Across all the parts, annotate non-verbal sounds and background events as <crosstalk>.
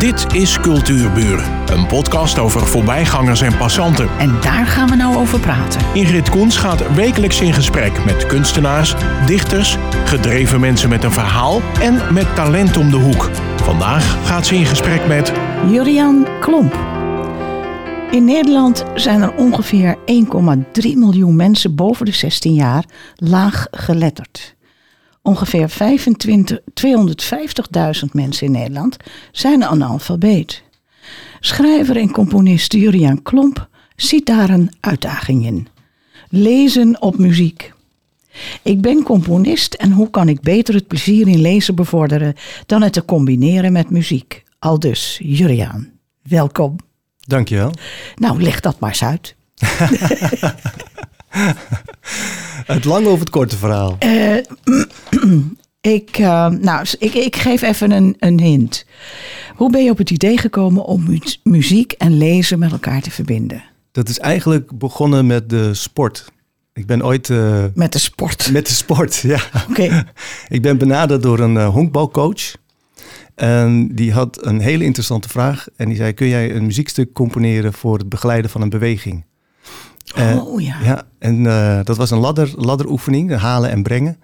Dit is Cultuurburen, een podcast over voorbijgangers en passanten. En daar gaan we nou over praten. Ingrid Koens gaat wekelijks in gesprek met kunstenaars, dichters, gedreven mensen met een verhaal en met talent om de hoek. Vandaag gaat ze in gesprek met Jurian Klomp. In Nederland zijn er ongeveer 1,3 miljoen mensen boven de 16 jaar laag geletterd. Ongeveer 25 250.000 mensen in Nederland zijn analfabeet. Schrijver en componist Jurian Klomp ziet daar een uitdaging in. Lezen op muziek. Ik ben componist en hoe kan ik beter het plezier in lezen bevorderen dan het te combineren met muziek? Al dus, Juriaan, welkom. Dankjewel. Nou, leg dat maar eens uit. <laughs> Het lange of het korte verhaal? Uh, <clears throat> ik, uh, nou, ik, ik geef even een, een hint. Hoe ben je op het idee gekomen om mu muziek en lezen met elkaar te verbinden? Dat is eigenlijk begonnen met de sport. Ik ben ooit. Uh, met de sport? Met de sport, ja. Oké. <laughs> ik ben benaderd door een honkbalcoach. En die had een hele interessante vraag. En die zei: Kun jij een muziekstuk componeren voor het begeleiden van een beweging? Oh ja. ja en dat was een ladder, ladderoefening, halen en brengen.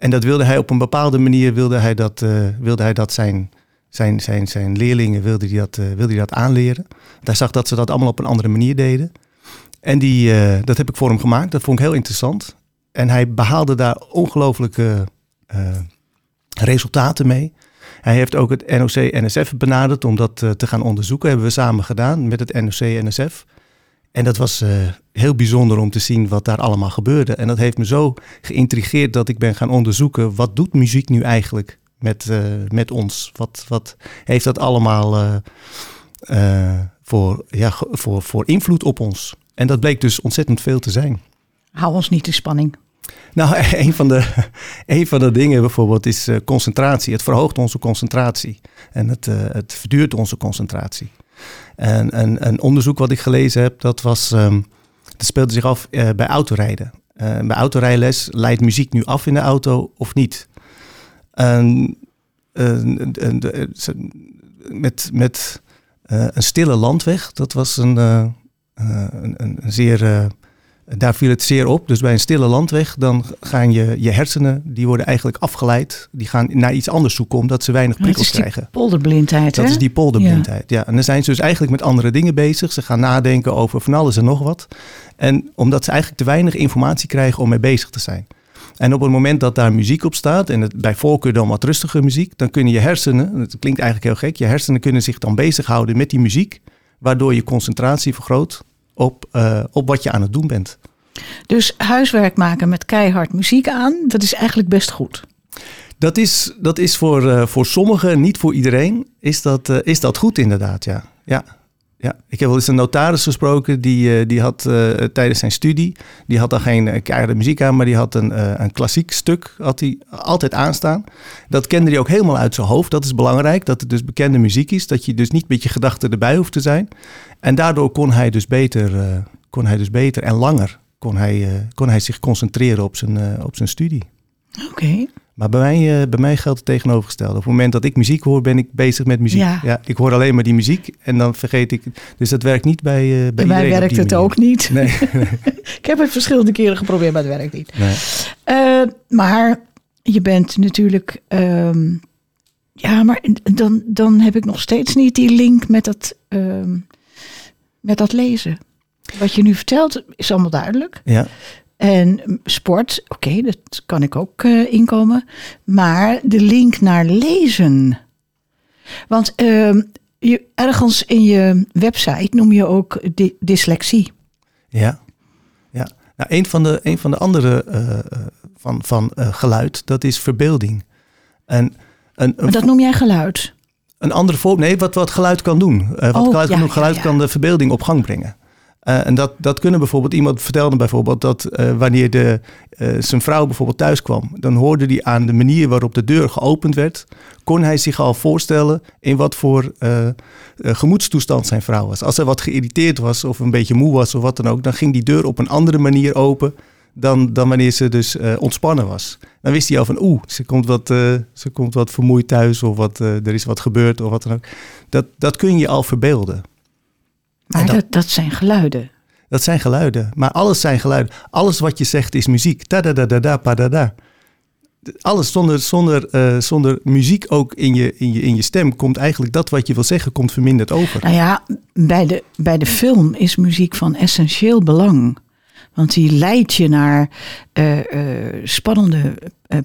En dat wilde hij op een bepaalde manier wilde hij dat, uh, wilde hij dat zijn, zijn, zijn, zijn leerlingen wilde hij dat, uh, wilde hij dat aanleren. Want hij zag dat ze dat allemaal op een andere manier deden. En die, dat heb ik voor hem gemaakt. Dat vond ik heel interessant. En hij behaalde daar ongelooflijke resultaten mee. Hij heeft ook het NOC-NSF benaderd om dat te gaan onderzoeken. hebben we samen gedaan met het NOC-NSF. En dat was uh, heel bijzonder om te zien wat daar allemaal gebeurde. En dat heeft me zo geïntrigeerd dat ik ben gaan onderzoeken... wat doet muziek nu eigenlijk met, uh, met ons? Wat, wat heeft dat allemaal uh, voor, ja, voor, voor invloed op ons? En dat bleek dus ontzettend veel te zijn. Hou ons niet in spanning. Nou, <laughs> een van de, een van de dingen bijvoorbeeld is concentratie. Het verhoogt onze concentratie. En het, het verduurt onze concentratie. En een, een onderzoek wat ik gelezen heb, dat, was, um, dat speelde zich af uh, bij autorijden. Uh, bij autorijles leidt muziek nu af in de auto of niet? En, uh, met met een stille landweg, dat was een, een, een, zeer daar viel het zeer op. Dus bij een stille landweg, dan gaan je, je hersenen, die worden eigenlijk afgeleid. Die gaan naar iets anders zoeken, omdat ze weinig prikkels krijgen. Dat is die polderblindheid, Dat is die polderblindheid, ja. ja. En dan zijn ze dus eigenlijk met andere dingen bezig. Ze gaan nadenken over van alles en nog wat. En omdat ze eigenlijk te weinig informatie krijgen om mee bezig te zijn. En op het moment dat daar muziek op staat, en het, bij voorkeur dan wat rustige muziek, dan kunnen je hersenen, het klinkt eigenlijk heel gek, je hersenen kunnen zich dan bezighouden met die muziek, waardoor je concentratie vergroot op, uh, op wat je aan het doen bent. Dus huiswerk maken met keihard muziek aan, dat is eigenlijk best goed. Dat is, dat is voor, uh, voor sommigen, niet voor iedereen, is dat, uh, is dat goed inderdaad, ja. ja. Ja, ik heb wel eens een notaris gesproken, die, uh, die had tijdens zijn studie, die had dan geen keiharde muziek aan, maar die had een, een klassiek stuk, had hij altijd aanstaan. Dat kende hij ook helemaal uit zijn hoofd, dat is belangrijk, dat het dus bekende muziek is, dat je dus niet met je gedachten erbij hoeft te zijn. En daardoor kon hij dus beter, kon hij dus beter en langer kon hij, uh, kon hij zich concentreren op zijn, uh, op zijn studie. Oké. Maar bij mij, uh, bij mij geldt het tegenovergestelde. Op het moment dat ik muziek hoor, ben ik bezig met muziek. Ja. ja ik hoor alleen maar die muziek en dan vergeet ik. Dus dat werkt niet bij, uh, bij, bij mij werkt het manier. ook niet. Nee, nee. <laughs> <laughs> ik heb het verschillende keren geprobeerd, maar het werkt niet. Nee. Uh, maar je bent natuurlijk. Um, ja, maar dan, dan heb ik nog steeds niet die link met dat, um, met dat lezen. Wat je nu vertelt is allemaal duidelijk. Ja. En sport, oké, okay, dat kan ik ook uh, inkomen. Maar de link naar lezen. Want uh, je, ergens in je website noem je ook dy dyslexie. Ja, ja. Nou, een, van de, een van de andere uh, van, van geluid, dat is verbeelding. En, een, maar dat noem jij geluid? Een andere voorbeeld, nee, wat, wat geluid kan doen. wat oh, geluid, ja, kan, doen, geluid ja, ja. kan de verbeelding op gang brengen. Uh, en dat, dat kunnen bijvoorbeeld, iemand vertelde bijvoorbeeld dat uh, wanneer de, uh, zijn vrouw bijvoorbeeld thuis kwam, dan hoorde hij aan de manier waarop de deur geopend werd, kon hij zich al voorstellen in wat voor gemoedstoestand zijn vrouw was. Als hij wat geïrriteerd was of een beetje moe was of wat dan ook, dan ging die deur op een andere manier open dan, dan wanneer ze dus eh, ontspannen was. Dan wist hij al van, oeh, ze komt wat, eh, ze komt wat vermoeid thuis of wat, eh, er is wat gebeurd of wat dan ook. Dat, dat kun je al verbeelden. Maar dat- dat, zijn geluiden. Dat zijn geluiden. Maar alles zijn geluiden. Alles wat je zegt is muziek. Ta da da da da pa da da. Alles zonder, zonder, eh, zonder muziek ook in je, in, je, in je stem komt eigenlijk dat wat je wil zeggen, komt verminderd over. Nou ja, bij de, bij de film is muziek van essentieel belang. Want die leidt je naar eh, eh, spannende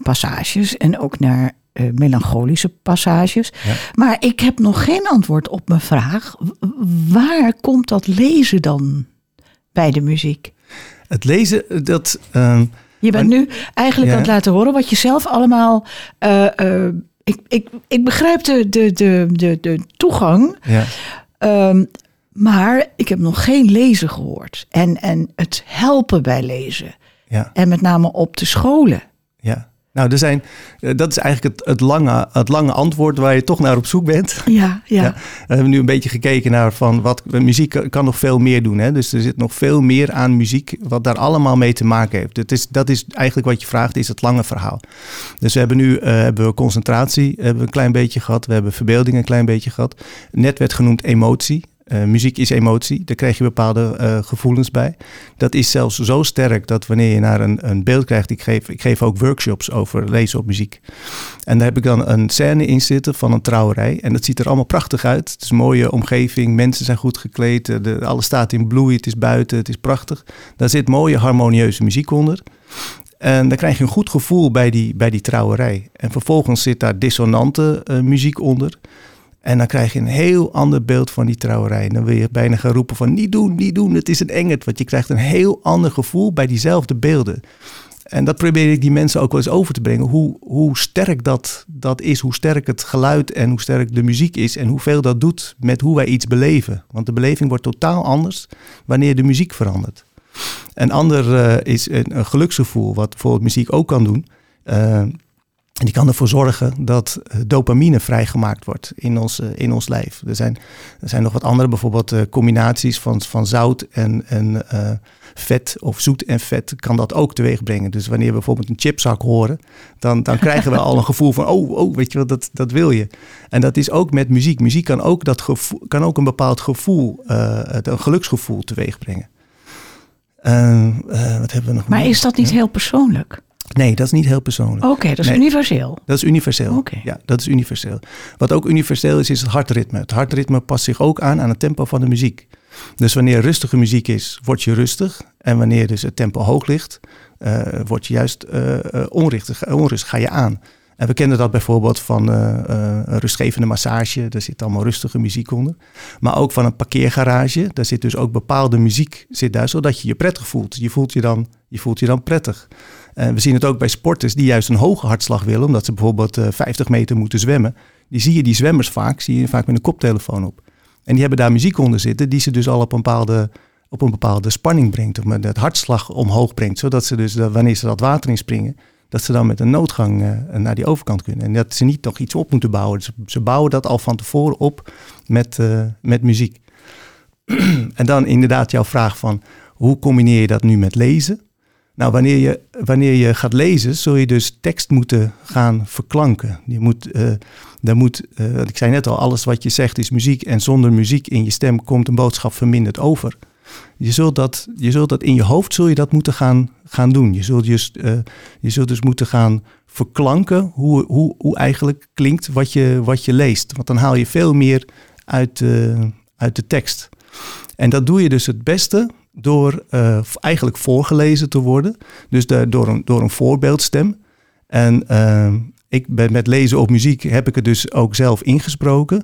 passages en ook naar eh, melancholische passages. Ja. Maar ik heb nog geen antwoord op mijn vraag. Waar komt dat lezen dan bij de muziek? Het lezen, dat. ehm, Je bent nu eigenlijk Ja. aan het laten horen wat je zelf allemaal. eh, eh, ik, ik, ik begrijp de, de, de, de, de toegang. ja. Ehm, maar ik heb nog geen lezen gehoord. En, en het helpen bij lezen. Ja, En met name op de scholen. ja. Nou, er zijn, eh, dat is eigenlijk het, het, lange, het lange antwoord waar je toch naar op zoek bent. Ja, ja. <laughs> Ja. We hebben nu een beetje gekeken naar van wat muziek kan- nog veel meer doen. Hè? Dus er zit nog veel meer aan muziek wat daar allemaal mee te maken heeft. Het is, dat is eigenlijk wat je vraagt, is het lange verhaal. Dus we hebben nu eh, hebben we concentratie hebben we een klein beetje gehad. We hebben verbeelding een klein beetje gehad. Net werd genoemd emotie. Eh, muziek is emotie, daar krijg je bepaalde eh, gevoelens bij. Dat is zelfs zo sterk dat wanneer je naar een, een beeld krijgt, ik geef, ik geef ook workshops over lezen op muziek. En daar heb ik dan een scène in zitten van een trouwerij. En dat ziet er allemaal prachtig uit. Het is een mooie omgeving, mensen zijn goed gekleed, de, alles staat in bloei, het is buiten, het is prachtig. Daar zit mooie harmonieuze muziek onder. En dan krijg je een goed gevoel bij die, bij die trouwerij. En vervolgens zit daar dissonante eh, muziek onder. En dan krijg je een heel ander beeld van die trouwerij. Dan wil je bijna gaan roepen van niet doen, niet doen, het is een engert. Want je krijgt een heel ander gevoel bij diezelfde beelden. En dat probeer ik die mensen ook wel eens over te brengen. Hoe, hoe sterk dat, dat is, hoe sterk het geluid en hoe sterk de muziek is. En hoeveel dat doet met hoe wij iets beleven. Want de beleving wordt totaal anders wanneer de muziek verandert. Een ander eh, is een, een geluksgevoel, wat bijvoorbeeld muziek ook kan doen. Eh, en die kan ervoor zorgen dat eh, dopamine vrijgemaakt wordt in ons, eh, in ons lijf. Er zijn, er zijn nog wat andere, bijvoorbeeld eh, combinaties van, van zout en, en vet of zoet en vet kan dat ook teweeg brengen. Dus wanneer we bijvoorbeeld een chipzak horen, dan, dan krijgen we al een gevoel van, oh, oh weet je wat, dat, dat wil je. En dat is ook met muziek. Muziek kan ook, dat gevoel, kan ook een bepaald gevoel, het- een geluksgevoel teweeg brengen. Eh, eh, wat hebben we nog Maar meer? is dat niet heel persoonlijk? Nee, dat is niet heel persoonlijk. Oké, dat is Nee. universeel. Dat is universeel. Ja, dat is universeel. Wat ook universeel is, is het hartritme. Het hartritme past zich ook aan aan het tempo van de muziek. Dus wanneer rustige muziek is, word je rustig. En wanneer dus het tempo hoog ligt, eh, word je juist eh, eh, onrustig, onrustig, ga je aan. En we kennen dat bijvoorbeeld van een rustgevende massage. Daar zit allemaal rustige muziek onder. Maar ook van een parkeergarage. Daar zit dus ook bepaalde muziek zit daar, zodat je je prettig voelt. Je voelt je dan, je voelt je dan prettig. En we zien het ook bij sporters die juist een hoge hartslag willen, omdat ze bijvoorbeeld eh, 50 meter moeten zwemmen. Die zie je die zwemmers vaak, zie je vaak met een koptelefoon op. En die hebben daar muziek onder zitten, die ze dus al op een bepaalde, op een bepaalde spanning brengt, of met het hartslag omhoog brengt. Zodat ze dus, eh, wanneer ze dat water inspringen, dat ze dan met een noodgang eh, naar die overkant kunnen. En dat ze niet nog iets op moeten bouwen. Ze, bouwen dat al van tevoren op met, eh, met muziek. <clears throat> en dan inderdaad jouw vraag van, hoe combineer je dat nu met lezen? Nou, wanneer je, wanneer je gaat lezen, zul je dus tekst moeten gaan verklanken. Je moet, eh daar moet eh, ik zei net al, alles wat je zegt is muziek. En zonder muziek in je stem komt een boodschap verminderd over. Je zult dat, je zult dat in je hoofd zul je dat moeten gaan, gaan doen. Je zult, just, eh, je zult dus moeten gaan verklanken hoe, hoe, hoe eigenlijk klinkt wat je, wat je leest. Want dan haal je veel meer uit, uit de tekst. En dat doe je dus het beste door eh, eigenlijk voorgelezen te worden. Dus door, een, door een voorbeeldstem. En eh, ik ben met lezen op muziek heb ik het dus ook zelf ingesproken.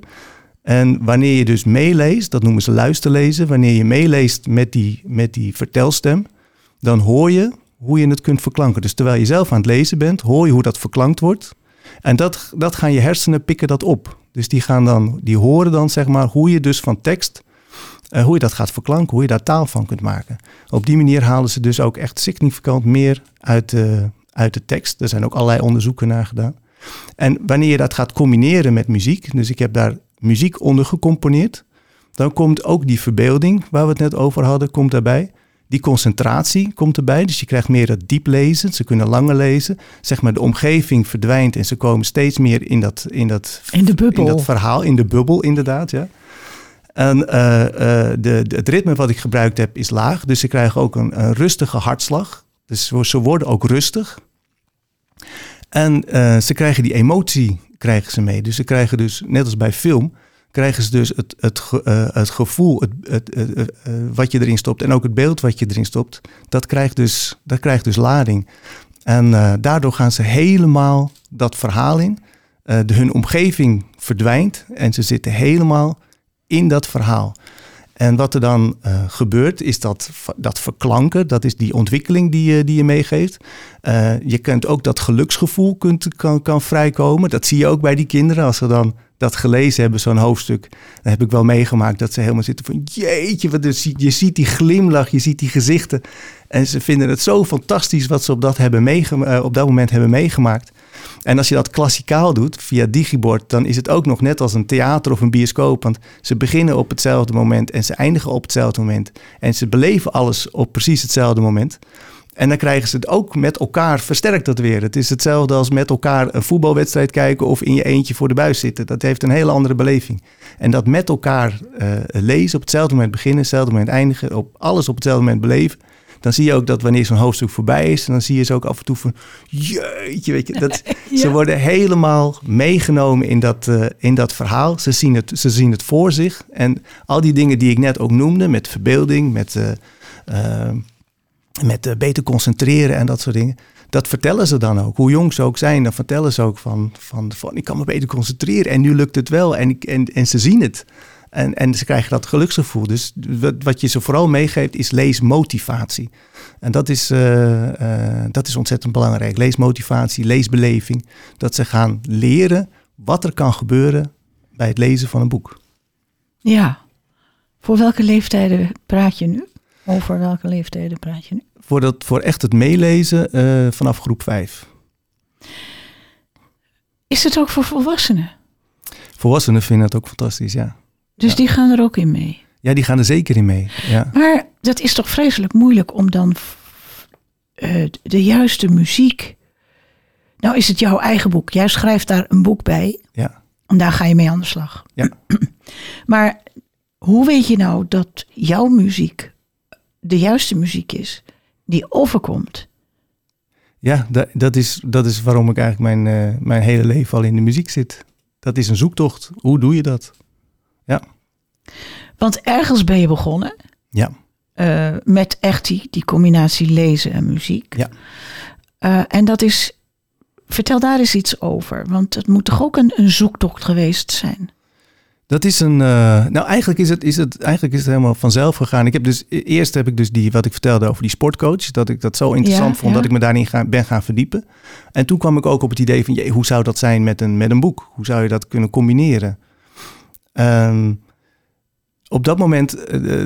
En wanneer je dus meeleest, dat noemen ze luisterlezen. Wanneer je meeleest met die, met die vertelstem, dan hoor je hoe je het kunt verklanken. Dus terwijl je zelf aan het lezen bent, hoor je hoe dat verklankt wordt. En dat, dat gaan je hersenen pikken dat op. Dus die, gaan dan, die horen dan zeg maar hoe je dus van tekst eh, hoe je dat gaat verklanken, hoe je daar taal van kunt maken. Op die manier halen ze dus ook echt significant meer uit de, uit de tekst. Er zijn ook allerlei onderzoeken naar gedaan. En wanneer je dat gaat combineren met muziek, dus ik heb daar muziek onder gecomponeerd, dan komt ook die verbeelding waar we het net over hadden, komt daarbij. Die concentratie komt erbij, dus je krijgt meer het diep lezen. Ze kunnen langer lezen. Zeg maar, de omgeving verdwijnt en ze komen steeds meer in dat, in dat, In de bubbel. in dat verhaal, in de bubbel inderdaad. Ja. En eh, eh, de, het ritme wat ik gebruikt heb is laag, dus ze krijgen ook een, rustige hartslag. Dus ze- worden ook rustig. En eh, ze krijgen die emotie krijgen ze mee. Dus ze krijgen dus, net als bij film, krijgen ze dus het, het, het gevoel, het, het, wat je erin stopt en ook het beeld wat je erin stopt, dat krijgt dus, dat krijgt dus lading. En daardoor gaan ze helemaal dat verhaal in. De, hun omgeving verdwijnt en ze zitten helemaal in dat verhaal. En wat er dan eh, gebeurt, is dat, dat verklanken, dat is die ontwikkeling die je, die je meegeeft. Eh, je kunt ook dat geluksgevoel kunt, kan, kan vrijkomen. Dat zie je ook bij die kinderen. Als ze dan dat gelezen hebben, zo'n hoofdstuk, dan heb ik wel meegemaakt dat ze helemaal zitten van jeetje, wat is, je ziet die glimlach, je ziet die gezichten. En ze vinden het zo fantastisch wat ze op dat, hebben meegema- eh, op dat moment hebben meegemaakt. En als je dat klassikaal doet via digibord, dan is het ook nog net als een theater of een bioscoop. Want ze beginnen op hetzelfde moment en ze eindigen op hetzelfde moment. En ze beleven alles op precies hetzelfde moment. En dan krijgen ze het ook met elkaar versterkt dat weer. Het is hetzelfde als met elkaar een voetbalwedstrijd kijken of in je eentje voor de buis zitten. Dat heeft een hele andere beleving. En dat met elkaar eh, lezen, op hetzelfde moment beginnen, hetzelfde moment eindigen, op alles op hetzelfde moment beleven. Dan zie je ook dat wanneer zo'n hoofdstuk voorbij is, dan zie je ze ook af en toe van, jeetje, weet je, dat, <laughs> ze worden helemaal meegenomen in dat, eh, in dat verhaal. Ze zien, het, ze zien het voor zich. En al die dingen die ik net ook noemde, met verbeelding, met, eh, met beter concentreren en dat soort dingen. Dat vertellen ze dan ook. Hoe jong ze ook zijn, dan vertellen ze ook van, van, van ik kan me beter concentreren en nu lukt het wel. En, ik, en, en ze zien het. En, en ze krijgen dat geluksgevoel. Dus wat, wat je ze vooral meegeeft is leesmotivatie. En dat is, eh, eh, dat is ontzettend belangrijk. Leesmotivatie, leesbeleving. Dat ze gaan leren wat er kan gebeuren bij het lezen van een boek. Ja. Voor welke leeftijden praat je nu? Over welke leeftijden praat je nu? Voor, dat, voor echt het meelezen eh, vanaf groep 5. Is het ook voor volwassenen? Volwassenen vinden het ook fantastisch, ja. Dus Ja. die gaan er ook in mee. Ja, die gaan er zeker in mee. Ja, Maar dat is toch vreselijk moeilijk om dan eh, de juiste muziek. Nou is het jouw eigen boek. Jij schrijft daar een boek bij. ja. En daar ga je mee aan de slag. Ja. <clears throat> Maar hoe weet je nou dat jouw muziek de juiste muziek is die overkomt? ja da- dat, is, dat is waarom ik eigenlijk mijn, eh, mijn hele leven al in de muziek zit. Dat is een zoektocht. Hoe doe je dat? Want ergens ben je begonnen Ja, eh, met echt die, die combinatie lezen en muziek. Ja. Eh, en dat is, vertel daar eens iets over. Want het moet toch ook een, een zoektocht geweest zijn? Dat is een. eh, nou, eigenlijk is, het, is het, eigenlijk is het helemaal vanzelf gegaan. Ik heb dus, e- eerst heb ik dus die, wat ik vertelde over die sportcoach. Dat ik dat zo interessant Ja, vond ja. dat ik me daarin ga, ben gaan verdiepen. En toen kwam ik ook op het idee van, jee, hoe zou dat zijn met een, met een boek? Hoe zou je dat kunnen combineren? Ehm, op dat moment eh,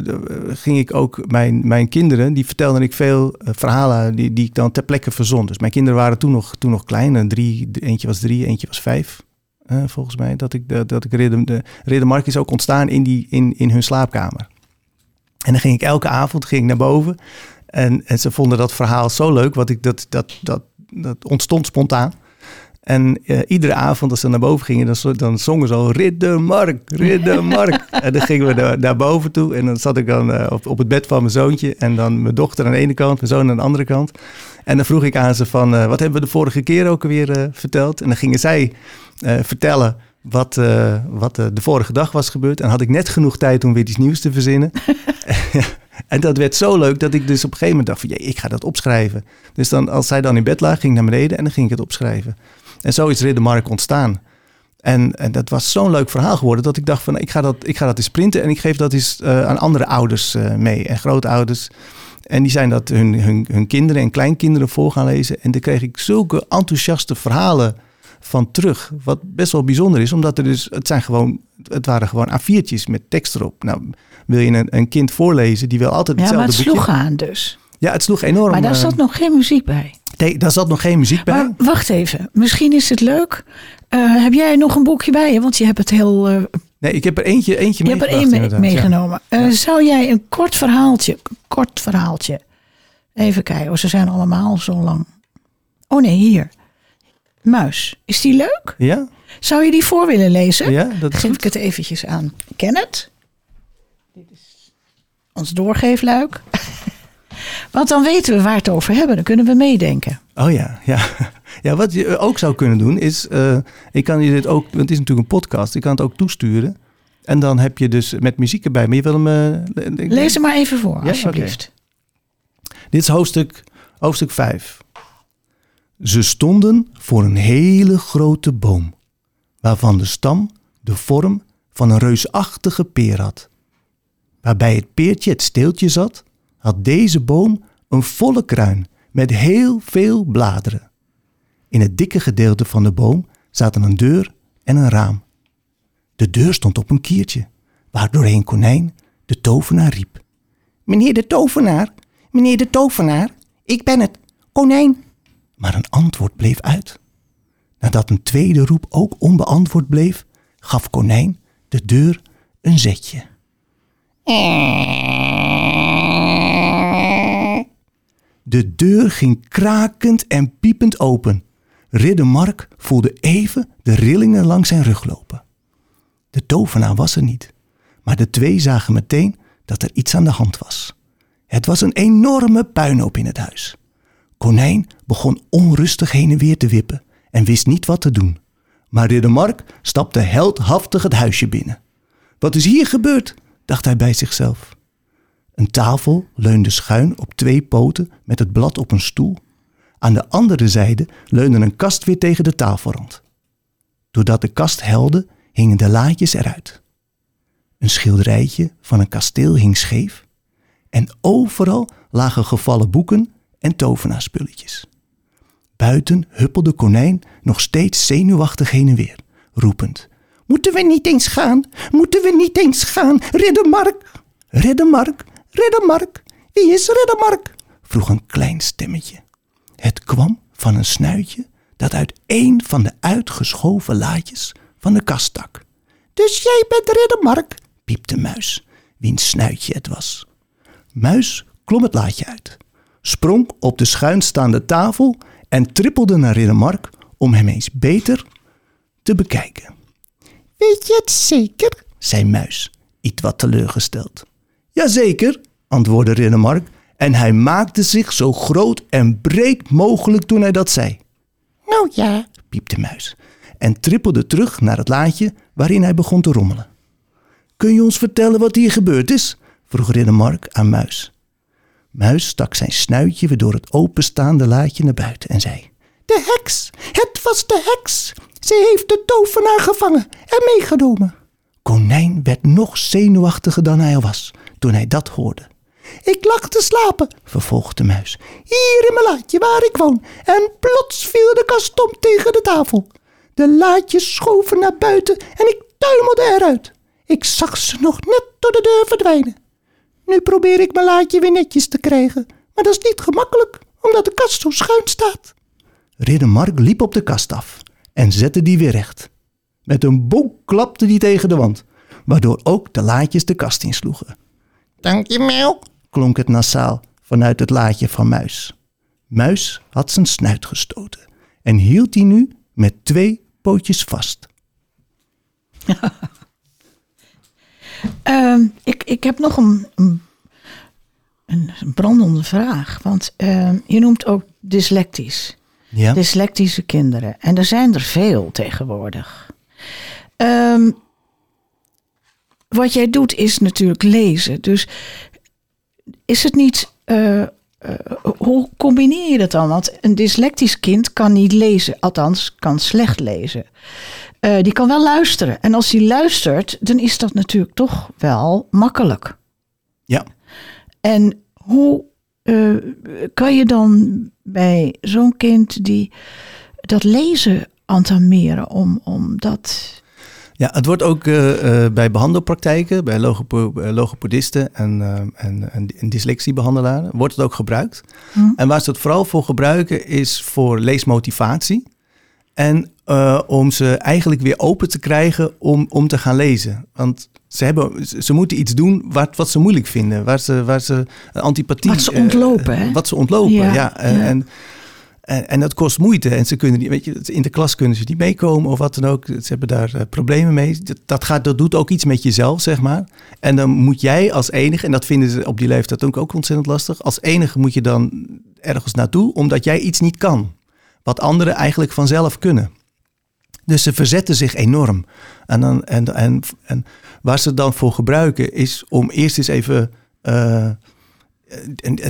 ging ik ook mijn, mijn kinderen, die vertelden ik veel eh, verhalen die, die ik dan ter plekke verzon. Dus mijn kinderen waren toen nog, toen nog klein. Drie, eentje was drie, eentje was vijf. eh, volgens mij, dat ik, dat, dat ik Ridder, de Riddermark is ook ontstaan in, die, in, in hun slaapkamer. En dan ging ik elke avond ging ik naar boven. En, en ze vonden dat verhaal zo leuk, wat ik, dat, dat, dat, dat ontstond spontaan. En eh, iedere avond als ze naar boven gingen, dan, dan zongen ze al Riddermark, Riddermark. <laughs> en dan gingen we naar, naar boven toe en dan zat ik dan eh, op, op het bed van mijn zoontje en dan mijn dochter aan de ene kant, mijn zoon aan de andere kant. En dan vroeg ik aan ze van, eh, wat hebben we de vorige keer ook alweer verteld? En dan gingen zij vertellen wat, wat de vorige dag was gebeurd. En had ik net genoeg tijd om weer iets nieuws te verzinnen. <laughs> en dat werd zo leuk dat ik dus op een gegeven moment dacht van, jee, ik ga dat opschrijven. Dus dan, als zij dan in bed lag, ging ik naar beneden en dan ging ik het opschrijven. En zo is Riddermark ontstaan. En, en dat was zo'n leuk verhaal geworden dat ik dacht van, ik ga dat, ik ga dat eens printen en ik geef dat eens eh, aan andere ouders eh, mee en grootouders. En die zijn dat hun, hun, hun kinderen en kleinkinderen voor gaan lezen. En daar kreeg ik zulke enthousiaste verhalen van terug. Wat best wel bijzonder is, omdat er dus, het zijn gewoon, het waren gewoon A4'tjes met tekst erop. Nou, wil je een, een kind voorlezen, die wil altijd Ja, maar hetzelfde het boekje. sloeg aan dus. Ja, het sloeg enorm. Maar daar eh, zat nog geen muziek bij. Nee, daar zat nog geen muziek bij. Maar wacht even, misschien is het leuk. Eh, heb jij nog een boekje bij je? Want je hebt het heel. eh, nee, ik heb er eentje, eentje je hebt er één ja. meegenomen. Eh, Ja. Zou jij een kort verhaaltje kort verhaaltje. Even kijken, oh, ze zijn allemaal zo lang. Oh nee, hier. Muis. Is die leuk? Ja? Zou je die voor willen lezen? Ja, dat is Geef goed. ik het eventjes aan Kenneth. Dit is ons doorgeefluik. Want dan weten we waar het over hebben. Dan kunnen we meedenken. Oh ja, ja. <laughs> Ja, wat je ook zou kunnen doen is, eh, ik kan je dit ook, want het is natuurlijk een podcast, ik kan het ook toesturen. En dan heb je dus met muziek erbij, maar je wil hem... eh, le- Lees hem maar even voor, Ja, alsjeblieft. Dit is hoofdstuk, hoofdstuk 5. Ze stonden voor een hele grote boom, waarvan de stam de vorm van een reusachtige peer had. Waarbij het peertje het steeltje zat, had deze boom een volle kruin met heel veel bladeren. In het dikke gedeelte van de boom zaten een deur en een raam. De deur stond op een kiertje, waardoor een konijn de tovenaar riep. Meneer de tovenaar, meneer de tovenaar, ik ben het, konijn. Maar een antwoord bleef uit. Nadat een tweede roep ook onbeantwoord bleef, gaf konijn de deur een zetje. De deur ging krakend en piepend open. Ridder Mark voelde even de rillingen langs zijn rug lopen. De tovenaar was er niet, maar de twee zagen meteen dat er iets aan de hand was. Het was een enorme puinhoop in het huis. Konijn begon onrustig heen en weer te wippen en wist niet wat te doen. Maar ridder Mark stapte heldhaftig het huisje binnen. Wat is hier gebeurd? dacht hij bij zichzelf. Een tafel leunde schuin op twee poten met het blad op een stoel. Aan de andere zijde leunde een kast weer tegen de tafelrand. Doordat de kast helde, hingen de laadjes eruit. Een schilderijtje van een kasteel hing scheef. En overal lagen gevallen boeken en tovenaarspulletjes. Buiten huppelde konijn nog steeds zenuwachtig heen en weer, roepend. Moeten we niet eens gaan? Moeten we niet eens gaan? Ridder Mark! Ridder Mark! Ridder Mark! Wie is Ridder Mark? vroeg een klein stemmetje. Het kwam van een snuitje dat uit een van de uitgeschoven laadjes van de kast stak. Dus jij bent Ridder Mark, piepte Muis, wiens snuitje het was. Muis klom het laadje uit, sprong op de schuinstaande tafel en trippelde naar Ridder Mark om hem eens beter te bekijken. Weet je het zeker? zei Muis, iets wat teleurgesteld. Jazeker, antwoordde Ridder Mark en hij maakte zich zo groot en breed mogelijk toen hij dat zei. Nou ja, piepte Muis en trippelde terug naar het laadje waarin hij begon te rommelen. Kun je ons vertellen wat hier gebeurd is? vroeg Ridder Mark aan Muis. Muis stak zijn snuitje weer door het openstaande laadje naar buiten en zei: De heks! Het was de heks! Ze heeft de tovenaar gevangen en meegenomen. Konijn werd nog zenuwachtiger dan hij al was toen hij dat hoorde. Ik lag te slapen, vervolgde de muis, hier in mijn laadje waar ik woon, en plots viel de kast om tegen de tafel. De laadjes schoven naar buiten en ik tuimelde eruit. Ik zag ze nog net door de deur verdwijnen. Nu probeer ik mijn laadje weer netjes te krijgen, maar dat is niet gemakkelijk, omdat de kast zo schuin staat. Ridder Mark liep op de kast af en zette die weer recht. Met een bonk klapte die tegen de wand, waardoor ook de laadjes de kast insloegen. Dank je, Mel, klonk het nasaal vanuit het laadje van Muis. Muis had zijn snuit gestoten en hield die nu met twee pootjes vast. <laughs> Ehm, ik, ik heb nog een, een, een brandende vraag. Want ehm, je noemt ook dyslectisch. Ja, Dyslectische kinderen. En er zijn er veel tegenwoordig. Ehm, wat jij doet is natuurlijk lezen. Dus is het niet. eh, eh, hoe combineer je dat dan? Want een dyslectisch kind kan niet lezen, althans kan slecht lezen. Eh, die kan wel luisteren. En als hij luistert, dan is dat natuurlijk toch wel makkelijk. ja. En hoe kan je dan bij zo'n kind die dat lezen entameren om, om dat. Ja, het wordt ook eh, eh, bij behandelpraktijken, bij logopo eh, logopedisten en, en, en, en dyslexiebehandelaren, wordt het ook gebruikt. Hm. En waar ze het vooral voor gebruiken is voor leesmotivatie. En uh, om ze eigenlijk weer open te krijgen om, om te gaan lezen. Want ze, hebben, ze moeten iets doen wat, wat ze moeilijk vinden. Waar ze, waar ze antipathie... Wat ze ontlopen, hè? Wat ze ontlopen, ja. ja. En, en, dat kost moeite. En ze kunnen niet, weet je, in de klas kunnen ze niet meekomen of wat dan ook. Ze hebben daar uh, problemen mee. Dat, dat, gaat, dat doet ook iets met jezelf, zeg maar. En dan moet jij als enige, en dat vinden ze op die leeftijd ook, ook ontzettend lastig. Als enige moet je dan ergens naartoe, omdat jij iets niet kan. Wat anderen eigenlijk vanzelf kunnen. Dus ze verzetten zich enorm. En, dan, en, en, en waar ze dan voor gebruiken is om eerst eens even uh,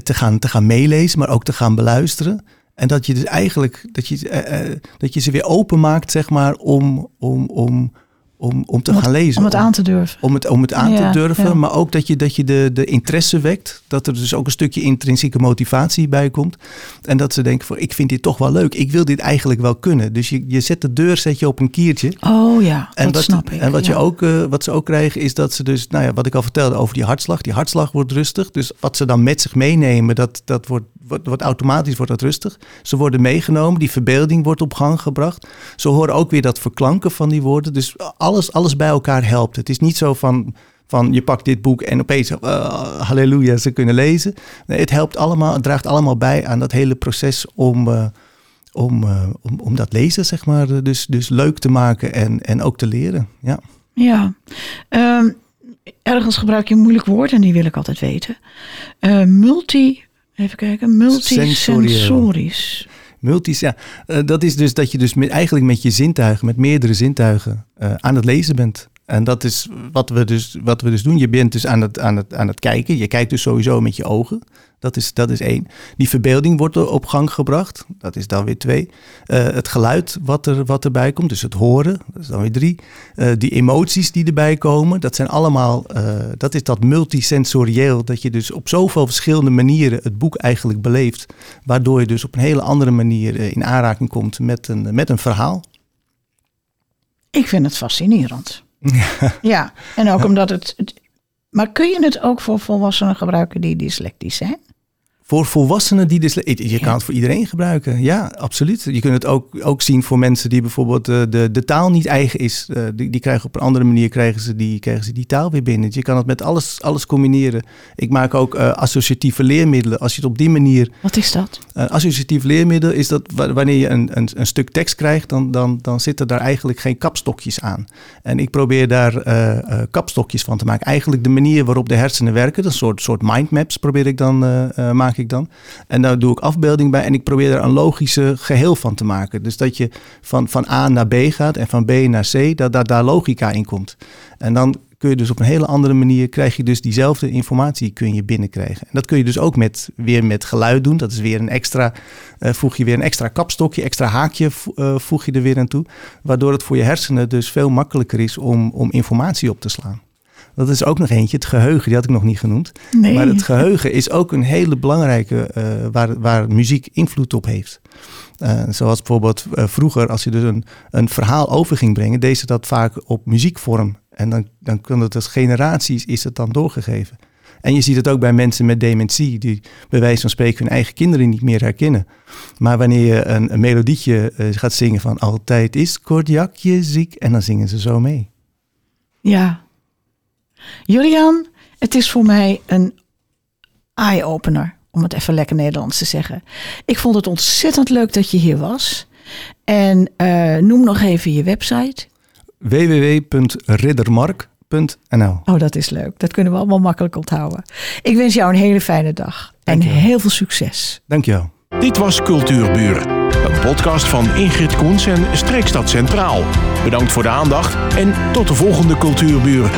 te, gaan, te gaan meelezen, maar ook te gaan beluisteren. En dat je dus eigenlijk dat je, uh, dat je ze weer openmaakt, zeg maar, om, om, om, om, om te gaan lezen. Om het aan te durven. Om het, om het aan te durven, maar ook dat je, dat je de, de interesse wekt. Dat er dus ook een stukje intrinsieke motivatie bij komt. En dat ze denken, voor, ik vind dit toch wel leuk. Ik wil dit eigenlijk wel kunnen. Dus je, je zet de deur zet je op een kiertje. Oh ja, en dat snap ik. En wat, je ook, uh, wat ze ook krijgen is dat ze dus, nou ja, wat ik al vertelde over die hartslag. Die hartslag wordt rustig. Dus wat ze dan met zich meenemen, dat, dat wordt wordt, wordt, automatisch wordt dat rustig. Ze worden meegenomen, die verbeelding wordt op gang gebracht. Ze horen ook weer dat verklanken van die woorden. Dus alles, alles bij elkaar helpt. Het is niet zo van, van je pakt dit boek en opeens, uh, halleluja, ze kunnen lezen. Nee, het helpt allemaal, het draagt allemaal bij aan dat hele proces om, uh, om, uh, om, om dat lezen, zeg maar, dus, dus leuk te maken en, en ook te leren. Ja, ja. Um, ergens gebruik je een moeilijk woord en die wil ik altijd weten. multi Even kijken, multisensorisch. Multis, ja. Uh, dat is dus dat je dus eigenlijk met je zintuigen, met meerdere zintuigen, uh, aan het lezen bent. En dat is wat we dus, wat we dus doen. Je bent dus aan het, aan, het, aan het kijken. Je kijkt dus sowieso met je ogen. Dat is, dat is één. Die verbeelding wordt er op gang gebracht. Dat is dan weer twee. Uh, het geluid wat, er, wat erbij komt, dus het horen. Dat is dan weer drie. Uh, die emoties die erbij komen. Dat zijn allemaal, uh, dat is dat multisensorieel. Dat je dus op zoveel verschillende manieren het boek eigenlijk beleeft. Waardoor je dus op een hele andere manier in aanraking komt met een, met een verhaal. Ik vind het fascinerend. Ja, en ook omdat het. Maar kun je het ook voor volwassenen gebruiken die dyslectisch zijn? Voor volwassenen die dus. Je kan het voor iedereen gebruiken. Ja, absoluut. Je kunt het ook, ook zien voor mensen die bijvoorbeeld uh, de, de taal niet eigen is. Uh, die, die krijgen op een andere manier krijgen ze die, krijgen ze die taal weer binnen. Je kan het met alles, alles combineren. Ik maak ook uh, associatieve leermiddelen. Als je het op die manier. Wat is dat? Een associatief leermiddel is dat wanneer je een, een, een stuk tekst krijgt, dan, dan, dan zitten daar eigenlijk geen kapstokjes aan. En ik probeer daar kapstokjes van te maken. Eigenlijk de manier waarop de hersenen werken. Een soort, soort mindmaps probeer ik dan maken ik dan. En daar doe ik afbeelding bij en ik probeer er een logische geheel van te maken. Dus dat je van, van A naar B gaat en van B naar C, dat, dat daar logica in komt. En dan kun je dus op een hele andere manier, krijg je dus diezelfde informatie kun je binnenkrijgen. En dat kun je dus ook met, weer met geluid doen. Dat is weer een extra, uh, voeg je weer een extra kapstokje, extra haakje uh, voeg je er weer aan toe. Waardoor het voor je hersenen dus veel makkelijker is om, om informatie op te slaan. Dat is ook nog eentje, het geheugen, die had ik nog niet genoemd. Nee. Maar het geheugen is ook een hele belangrijke, uh, waar, waar muziek invloed op heeft. Uh, zoals bijvoorbeeld uh, vroeger, als je dus een, een verhaal over ging brengen, deed ze dat vaak op muziekvorm. En dan, dan kan het als generaties is het dan doorgegeven. En je ziet het ook bij mensen met dementie, die bij wijze van spreken hun eigen kinderen niet meer herkennen. Maar wanneer je een, een melodietje uh, gaat zingen van altijd is Kordiakje ziek, en dan zingen ze zo mee. Ja, Julian, het is voor mij een eye-opener, om het even lekker Nederlands te zeggen. Ik vond het ontzettend leuk dat je hier was. En uh, noem nog even je website. www.riddermark.nl Oh, dat is leuk. Dat kunnen we allemaal makkelijk onthouden. Ik wens jou een hele fijne dag. En heel veel succes. Dankjewel. Dit was Cultuurbuur. Een podcast van Ingrid Koens en Streekstad Centraal. Bedankt voor de aandacht en tot de volgende Cultuurbuur.